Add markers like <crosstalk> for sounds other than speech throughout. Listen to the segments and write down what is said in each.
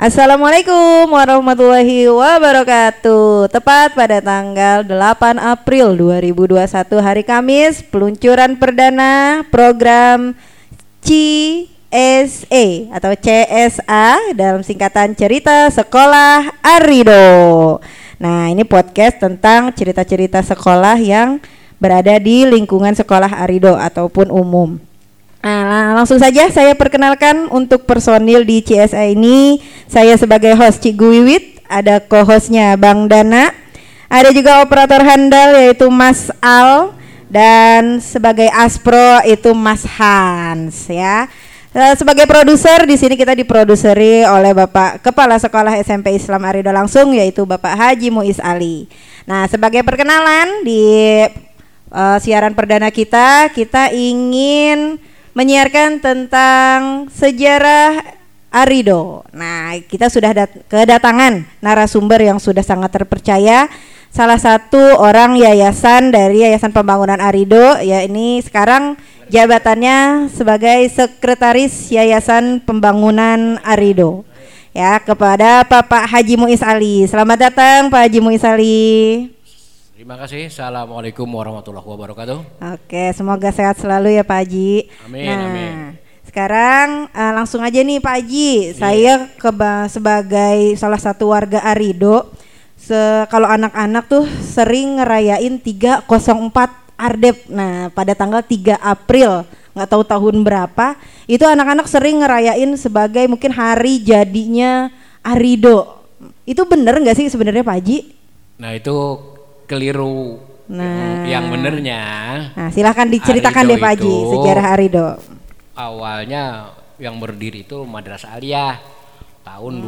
Assalamualaikum warahmatullahi wabarakatuh. Tepat pada tanggal 8 April 2021 hari Kamis, peluncuran perdana program CSE atau CSA dalam singkatan cerita sekolah Arido. Nah, ini podcast tentang cerita-cerita sekolah yang berada di lingkungan sekolah Arido ataupun umum. Nah, langsung saja saya perkenalkan untuk personil di CSA ini. Saya sebagai host Cik Wiwit, ada co-hostnya Bang Dana, ada juga operator handal yaitu Mas Al dan sebagai aspro itu Mas Hans ya. Sebagai produser di sini kita diproduseri oleh Bapak Kepala Sekolah SMP Islam Arido langsung yaitu Bapak Haji Muiz Ali. Nah, sebagai perkenalan di uh, siaran perdana kita, kita ingin menyiarkan tentang sejarah Arido. Nah, kita sudah kedatangan narasumber yang sudah sangat terpercaya. Salah satu orang yayasan dari Yayasan Pembangunan Arido, ya ini sekarang jabatannya sebagai Sekretaris Yayasan Pembangunan Arido. Ya, kepada Bapak Haji Muiz Ali. Selamat datang Pak Haji Muiz Ali. Terima kasih. Assalamualaikum warahmatullahi wabarakatuh. Oke, semoga sehat selalu ya Pak Haji. Amin. Nah, amin. sekarang uh, langsung aja nih Pak Haji. Yeah. Saya keba sebagai salah satu warga Arido, se kalau anak-anak tuh sering ngerayain 304 Ardep. Nah, pada tanggal 3 April, nggak tahu tahun berapa, itu anak-anak sering ngerayain sebagai mungkin hari jadinya Arido. Itu bener nggak sih sebenarnya Pak Haji? Nah, itu keliru nah. yang benernya. Nah, silahkan diceritakan Arido deh Pak Haji sejarah Arido. Awalnya yang berdiri itu Madrasah Aliyah tahun hmm.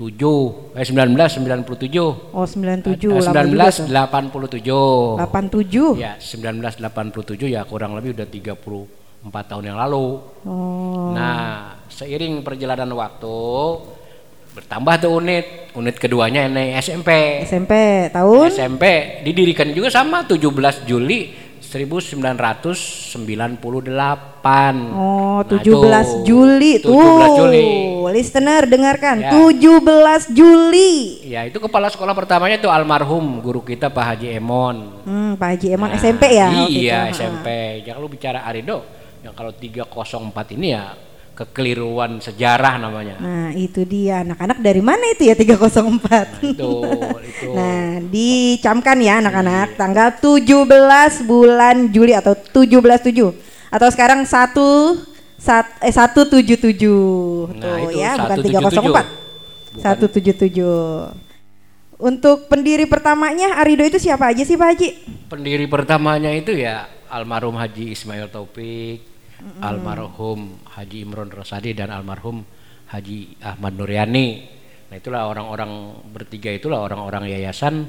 2007 eh 1997. Oh 97. Eh, 1987. 87. Ya 1987 ya kurang lebih udah 34 tahun yang lalu. Oh. Nah seiring perjalanan waktu bertambah tuh unit. Unit keduanya ini SMP SMP tahun? SMP didirikan juga sama 17 Juli 1998 oh 17 nah, Juli 17 tuh. Juli listener dengarkan. Ya. 17 Juli. Ya itu kepala sekolah pertamanya tuh almarhum guru kita Pak Haji Emon. Hmm, Pak Haji Emon nah, SMP ya iya SMP jangan lu bicara Arido yang kalau 304 ini ya kekeliruan sejarah namanya. Nah, itu dia. Anak-anak dari mana itu ya 304? Nah, itu, itu. Nah, dicamkan ya anak-anak iya. tanggal 17 bulan Juli atau 17 7 atau sekarang 1 sat, eh 177. Nah, Tuh ya, bukan 304. Bukan. 177. Untuk pendiri pertamanya Arido itu siapa aja sih Pak Haji? Pendiri pertamanya itu ya almarhum Haji Ismail Taufik, hmm. almarhum Haji Imron Rosadi dan almarhum Haji Ahmad Nuryani. Nah itulah orang-orang bertiga itulah orang-orang yayasan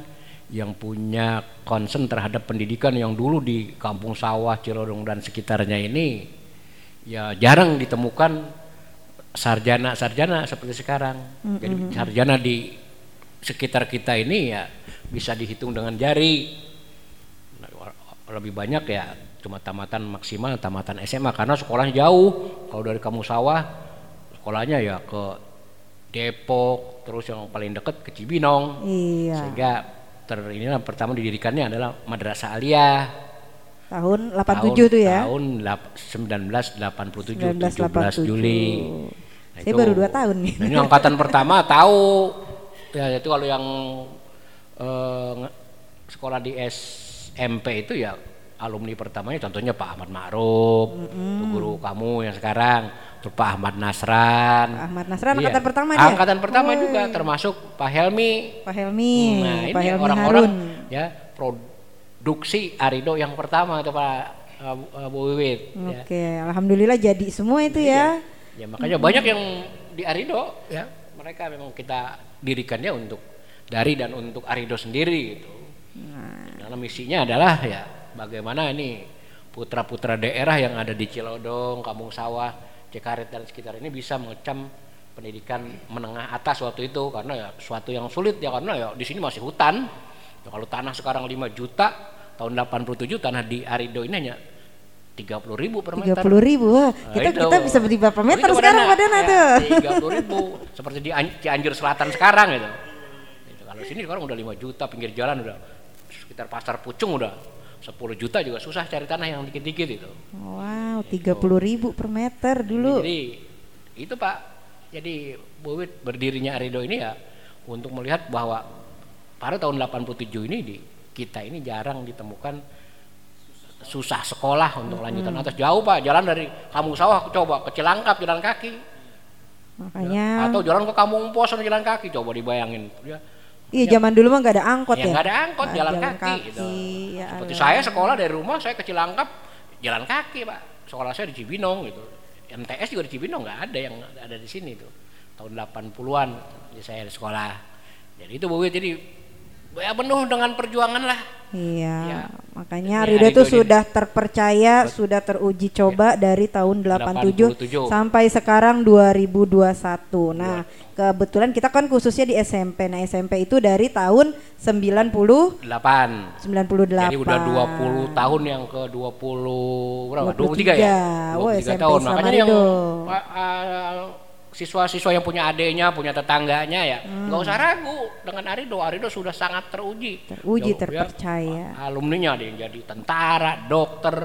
yang punya concern terhadap pendidikan yang dulu di Kampung Sawah, Cirodong dan sekitarnya ini ya jarang ditemukan sarjana-sarjana seperti sekarang. Mm-hmm. Jadi sarjana di sekitar kita ini ya bisa dihitung dengan jari. Nah, lebih banyak ya cuma tamatan maksimal tamatan SMA karena sekolahnya jauh. Kalau dari kamu sawah sekolahnya ya ke Depok terus yang paling dekat ke Cibinong. Iya. sehingga ter ini pertama didirikannya adalah Madrasah Aliyah. Tahun 87 tahun, tuh ya? tahun 1987 1987. 17 Juli. Nah, saya itu, baru dua tahun nih. Ini angkatan pertama tahu. Ya itu kalau yang uh, sekolah di SMP itu ya alumni pertamanya contohnya Pak Ahmad Ma'ruf, mm -hmm. guru kamu yang sekarang, terus Pak Ahmad Nasran. Pak Ahmad Nasran iya. angkatan pertama dia. Angkatan pertama Woy. juga termasuk Pak Helmi. Pak Helmi. Nah, Pak ini orang-orang ya produksi Arido yang pertama atau Pak uh, Bu Wiwit. Ya. Oke, okay. ya. alhamdulillah jadi semua itu ya. Ya, ya makanya hmm. banyak yang di Arido ya. Mereka memang kita dirikannya untuk dari dan untuk Arido sendiri gitu. Nah. Karena misinya adalah ya bagaimana ini putra-putra daerah yang ada di Cilodong, Kampung Sawah, Cekaret dan sekitar ini bisa mengecam pendidikan menengah atas waktu itu karena ya suatu yang sulit ya karena ya di sini masih hutan. Ya, kalau tanah sekarang 5 juta, tahun 87 tanah di Arido ini hanya tiga puluh ribu per meter. Tiga puluh ribu, wah kita itu. kita bisa beli berapa meter Itu sekarang Padana. Ya, tuh? <laughs> Tiga puluh ribu, seperti di An- Cianjur Selatan sekarang gitu. Itu, Kalau sini sekarang udah 5 juta pinggir jalan udah sekitar pasar Pucung udah 10 juta juga susah cari tanah yang dikit-dikit itu. Wow, tiga puluh ribu per meter dulu. Jadi itu Pak, jadi Bu Wit berdirinya Arido ini ya untuk melihat bahwa pada tahun 87 ini di kita ini jarang ditemukan susah sekolah untuk lanjutan atas. Jauh Pak, jalan dari Kampung Sawah coba ke Cilangkap jalan kaki. Makanya, atau jalan ke Kampung Pos jalan kaki. Coba dibayangin. Ya. Iya zaman dulu mah nggak ada angkot Ya ya. nggak ada angkot, Ah, jalan kaki gitu. ya Seperti saya sekolah dari rumah saya ke Cilangkap jalan kaki Pak. Sekolah saya di Cibinong gitu. MTS juga di Cibinong nggak ada yang ada di sini tuh. Tahun 80-an jadi saya sekolah. Jadi itu Bu jadi ya penuh dengan perjuangan lah. Iya, Ya. makanya Rido itu Arido ini- sudah terpercaya, sudah teruji coba dari tahun 87, 87. sampai sekarang 2021. Nah, kebetulan kita kan khususnya di SMP. Nah, SMP itu dari tahun 90 8. 98. Jadi udah 20 tahun yang ke 20 berapa? 23. 23 ya? Wah, 23 SMP tahun. Makanya yang Arido. uh, uh, siswa-siswa yang punya adiknya, punya tetangganya ya, nggak usah ragu dengan Arido. Arido sudah sangat teruji. Hmm. Teruji, Jauh, ya. terpercaya. Alumninya ada yang jadi tentara, dokter,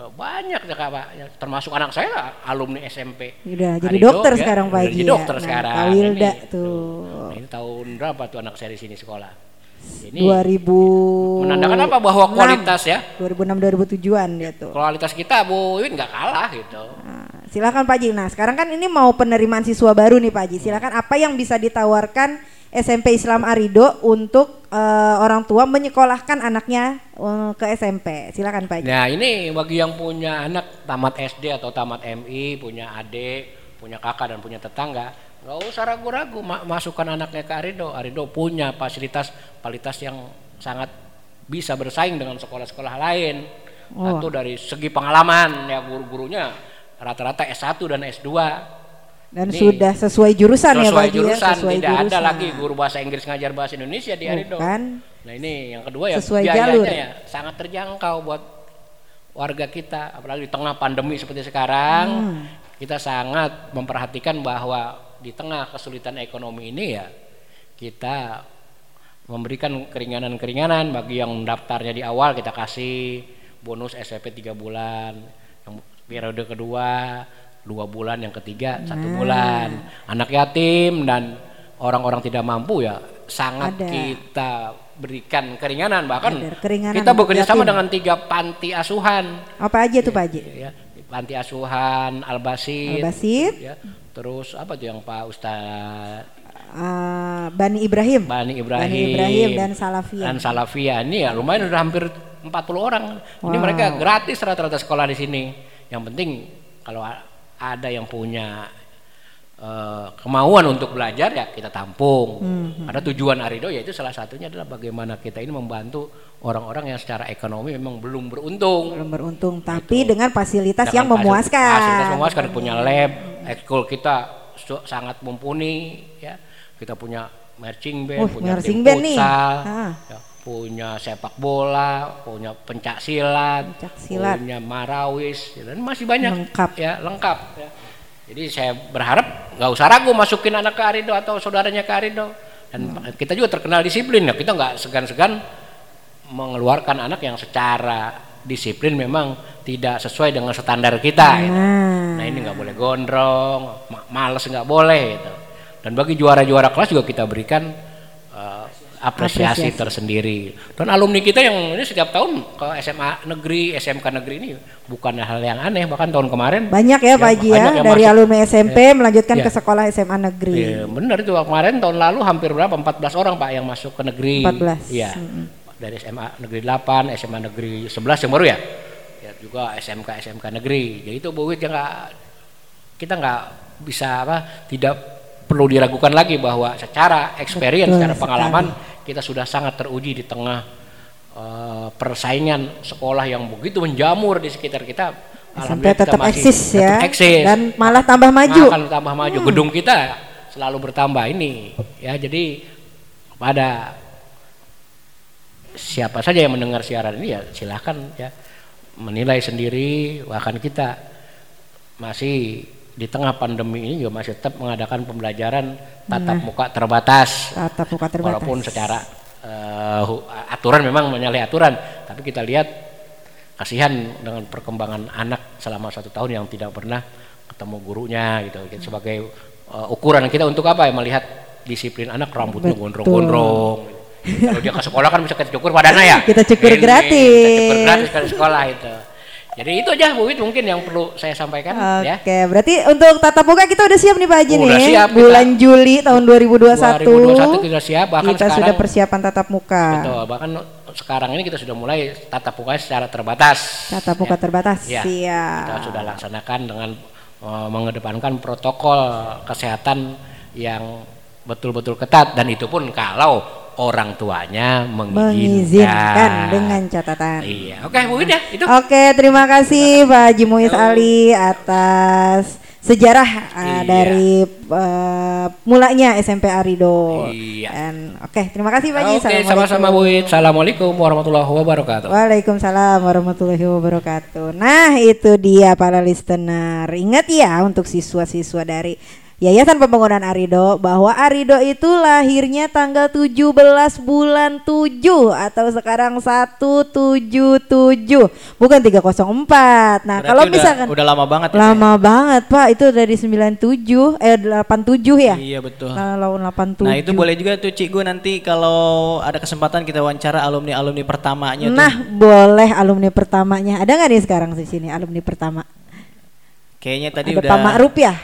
eh, banyak ya Kak, Pak. Ya, termasuk anak saya lah, alumni SMP. Udah jadi Arido, dokter ya, sekarang Pak Jadi ya. dokter Nah, sekarang. Kak Wilda Ini, tuh. Nah, ini tahun berapa tuh anak saya di sini sekolah? Ini 2000 menandakan apa bahwa kualitas ya 2006 2007-an dia tuh. kualitas kita Bu Win nggak kalah gitu. Nah, silakan Pak Haji. Nah, sekarang kan ini mau penerimaan siswa baru nih Pak Haji. Silakan apa yang bisa ditawarkan SMP Islam Arido untuk eh, orang tua menyekolahkan anaknya eh, ke SMP. Silakan Pak Haji. Nah ini bagi yang punya anak tamat SD atau tamat MI, punya adik, punya kakak dan punya tetangga, nggak usah ragu-ragu ma- masukkan anaknya ke Arido. Arido punya fasilitas fasilitas yang sangat bisa bersaing dengan sekolah-sekolah lain. Oh. Satu dari segi pengalaman ya guru-gurunya rata-rata S1 dan S2. Dan Ini sudah sesuai jurusan ya Pak Sesuai Haji ya, jurusan, sesuai tidak ada jurusan. lagi guru bahasa Inggris ngajar bahasa Indonesia di Arido. Bukan. Nah ini yang kedua ya Sesuai biayanya jalur. ya sangat terjangkau buat warga kita, apalagi di tengah pandemi seperti sekarang, Hmm. kita sangat memperhatikan bahwa di tengah kesulitan ekonomi ini ya kita memberikan keringanan-keringanan bagi yang daftarnya di awal kita kasih bonus SPP tiga bulan, yang periode kedua dua bulan, yang ketiga satu Nah. bulan, anak yatim dan orang-orang tidak mampu ya sangat Ada. kita berikan keringanan bahkan Ada keringanan kita bekerja sama dengan tiga panti asuhan Apa aja tuh Pak Haji? ya panti asuhan Al-Basit. ya terus apa tuh yang Pak Ustaz Eh, Bani Ibrahim. Bani Ibrahim, Bani Ibrahim dan Salafiyah. dan Salafiyah ini ya lumayan udah hampir 40 orang ini Wow. mereka gratis rata-rata sekolah di sini yang penting kalau ada yang punya eh, kemauan untuk belajar ya kita tampung Hmm. ada tujuan Arido yaitu salah satunya adalah bagaimana kita ini membantu orang-orang yang secara ekonomi memang belum beruntung Belum beruntung, tapi dengan fasilitas yang Dengan fasil- memuaskan. Fasilitas memuaskan punya lab, ekskul kita sangat mumpuni ya. Kita punya marching band, Oh, punya marching tim band nih. Ah. ya, punya sepak bola, punya pencak silat, Pencak silat. punya marawis ya, dan masih banyak Lengkap. ya, lengkap ya. Jadi saya berharap nggak usah ragu masukin anak ke Arido atau saudaranya ke Arido. Dan Hmm. kita juga terkenal disiplin ya. Kita nggak segan-segan mengeluarkan anak yang secara disiplin memang tidak sesuai dengan standar kita. gitu. Nah, Nah ini nggak boleh gondrong, ma- males nggak boleh gitu. Dan bagi juara-juara kelas juga kita berikan apresiasi, Apresiasi. tersendiri. Dan alumni kita yang ini setiap tahun ke SMA negeri, SMK negeri ini bukan hal yang aneh. Bahkan tahun kemarin banyak ya Pak Haji ya, dari masuk. alumni SMP melanjutkan Ya. ke sekolah SMA negeri. Iya, benar itu kemarin tahun lalu hampir berapa 14 orang Pak yang masuk ke negeri. 14, Iya. mm-mm. Dari SMA negeri 8, SMA negeri 11 yang baru ya. Ya juga SMK SMK negeri. Jadi itu Bu Wit yang nggak kita nggak bisa apa tidak perlu diragukan lagi bahwa secara experience, Betul secara sekali. Kita sudah sangat teruji di tengah eh, persaingan sekolah yang begitu menjamur di sekitar kita. SMP tetap eksis ya, tetap eksis. dan malah tambah maju. Hmm. Akan tambah maju. Gedung kita selalu bertambah ini. Ya, jadi kepada siapa saja yang mendengar siaran ini ya silahkan ya menilai sendiri bahkan kita masih di tengah pandemi ini juga masih tetap mengadakan pembelajaran tatap muka terbatas. Tatap muka terbatas. Walaupun secara uh, aturan memang menyalahi aturan, tapi kita lihat kasihan dengan perkembangan anak selama satu tahun yang tidak pernah ketemu gurunya gitu. Sebagai uh, ukuran kita untuk apa ya melihat disiplin anak rambutnya gondrong-gondrong. Kalau dia ke sekolah kan bisa kita cukur padana ya. <laughs> Kita cukur Ini, gratis. Kita cukur gratis ke sekolah itu. Jadi itu aja Bu Wit mungkin yang perlu saya sampaikan Oke, ya. Oke, berarti untuk tatap muka kita udah siap nih Pak Haji udah nih. Siap, Bulan kita, Juli tahun 2021. 2021 kita siap bahkan kita sekarang, sudah persiapan tatap muka. Betul, bahkan sekarang ini kita sudah mulai tatap muka secara terbatas. Tatap muka ya. terbatas. Ya, siap. Kita sudah laksanakan dengan uh, mengedepankan protokol kesehatan yang betul-betul ketat dan itu pun kalau orang tuanya mengizinkan, mengizinkan dengan catatan. Iya, oke Bu Ida itu. Oke, terima kasih Pak Haji Muiz Ali atas sejarah uh, dari uh, mulanya SMP Arido. Iya. Dan oke, okay, terima kasih Pak Haji. Oke, sama-sama Bu. Assalamualaikum warahmatullahi wabarakatuh. Waalaikumsalam warahmatullahi wabarakatuh. Nah, itu dia para listener. Ingat ya untuk siswa-siswa dari Yayasan Pembangunan Arido bahwa Arido itu lahirnya tanggal 17 bulan 7 atau sekarang 177 bukan 304. Nah, Berarti kalau udah, misalkan udah lama banget ya, Lama ya? banget, Pak. Itu dari 97 eh 87 ya? Iya, betul. Lalu 87. Nah, itu boleh juga tuh Cikgu nanti kalau ada kesempatan kita wawancara alumni-alumni pertamanya Nah, tuh. boleh alumni pertamanya. Ada nggak nih sekarang di sini alumni pertama? Kayaknya tadi ada udah Pak Ma'ruf ya?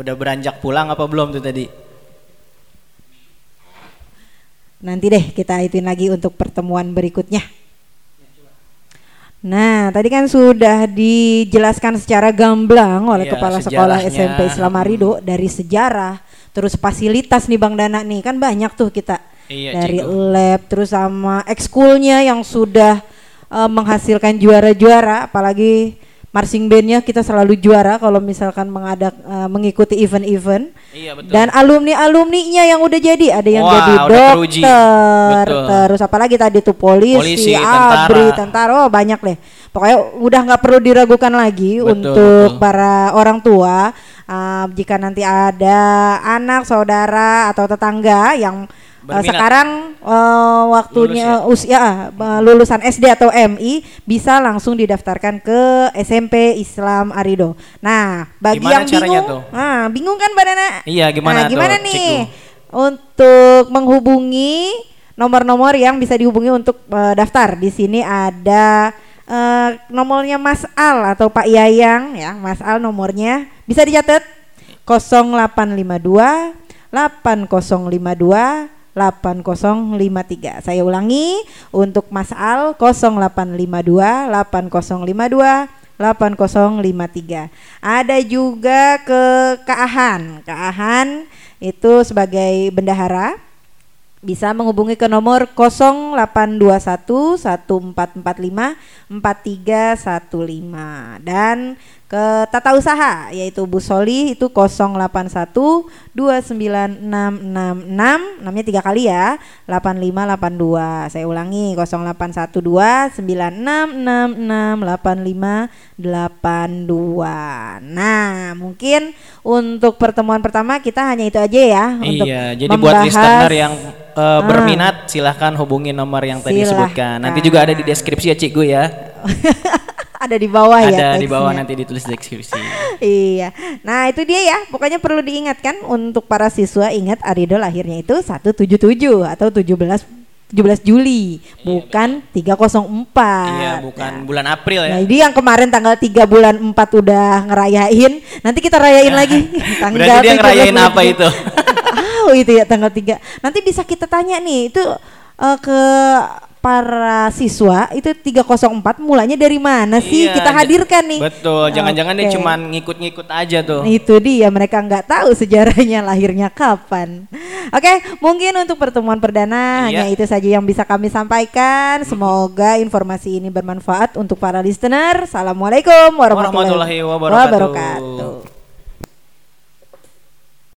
Udah beranjak pulang apa belum tuh tadi? Nanti deh kita ituin lagi untuk pertemuan berikutnya. Nah, tadi kan sudah dijelaskan secara gamblang oleh ya, Kepala Sekolah SMP Islam Arido dari sejarah, terus fasilitas nih Bang Dana nih kan banyak tuh kita iya, dari ciku. lab, terus sama ekskulnya yang sudah uh, menghasilkan juara-juara, apalagi marching bandnya kita selalu juara kalau misalkan mengadak uh, mengikuti event-event. Iya betul. Dan alumni-alumninya yang udah jadi ada yang Wah, jadi dokter, terus apalagi tadi tuh polisi, polisi abri, tentara, oh banyak deh. Pokoknya udah nggak perlu diragukan lagi betul, untuk betul. para orang tua uh, jika nanti ada anak, saudara atau tetangga yang Uh, sekarang uh, waktunya Lulus ya? usia uh, lulusan SD atau MI bisa langsung didaftarkan ke SMP Islam Arido. Nah, bagi gimana yang bingung, tuh? nah bingung kan Mbak Nana? Iya, gimana nah, gimana tuh, nih untuk menghubungi nomor-nomor yang bisa dihubungi untuk uh, daftar. Di sini ada uh, nomornya Mas Al atau Pak Yayang ya, Mas Al nomornya bisa dicatat 0852 8052 8053. Saya ulangi untuk Mas Al 0852 8052 8053. Ada juga ke Kaahan. Kaahan itu sebagai bendahara bisa menghubungi ke nomor 0821 1445 4315 dan ke tata usaha yaitu Bu Soli itu 081 29666 namanya tiga kali ya 8582 saya ulangi 0812 9666 nah mungkin untuk pertemuan pertama kita hanya itu aja ya iya untuk jadi buat listener yang uh, berminat silahkan hubungi nomor yang tadi disebutkan. Nanti juga ada di deskripsi ya Cikgu ya <laughs> ada di bawah ada ya. Ada di bawah nanti ditulis deskripsi. <laughs> iya. Nah, itu dia ya. Pokoknya perlu diingatkan untuk para siswa ingat Arido lahirnya itu 177 atau 17 17 Juli, iya, bukan betul. 304. Iya, bukan nah, bulan April ya. Nah, jadi yang kemarin tanggal 3 bulan 4 udah ngerayain, nanti kita rayain lagi <laughs> tanggal Berarti dia ngerayain apa itu? <laughs> oh, itu ya tanggal 3. Nanti bisa kita tanya nih, itu uh, ke para siswa itu 304 mulanya dari mana sih? Iya, kita hadirkan nih. betul. Jangan-jangan okay. dia cuma ngikut-ngikut aja tuh. Itu dia mereka nggak tahu sejarahnya <laughs> lahirnya kapan. Oke okay, mungkin untuk pertemuan perdana iya. hanya itu saja yang bisa kami sampaikan. Semoga informasi ini bermanfaat untuk para listener. Assalamualaikum warahmatullahi, warahmatullahi wabarakatuh. wabarakatuh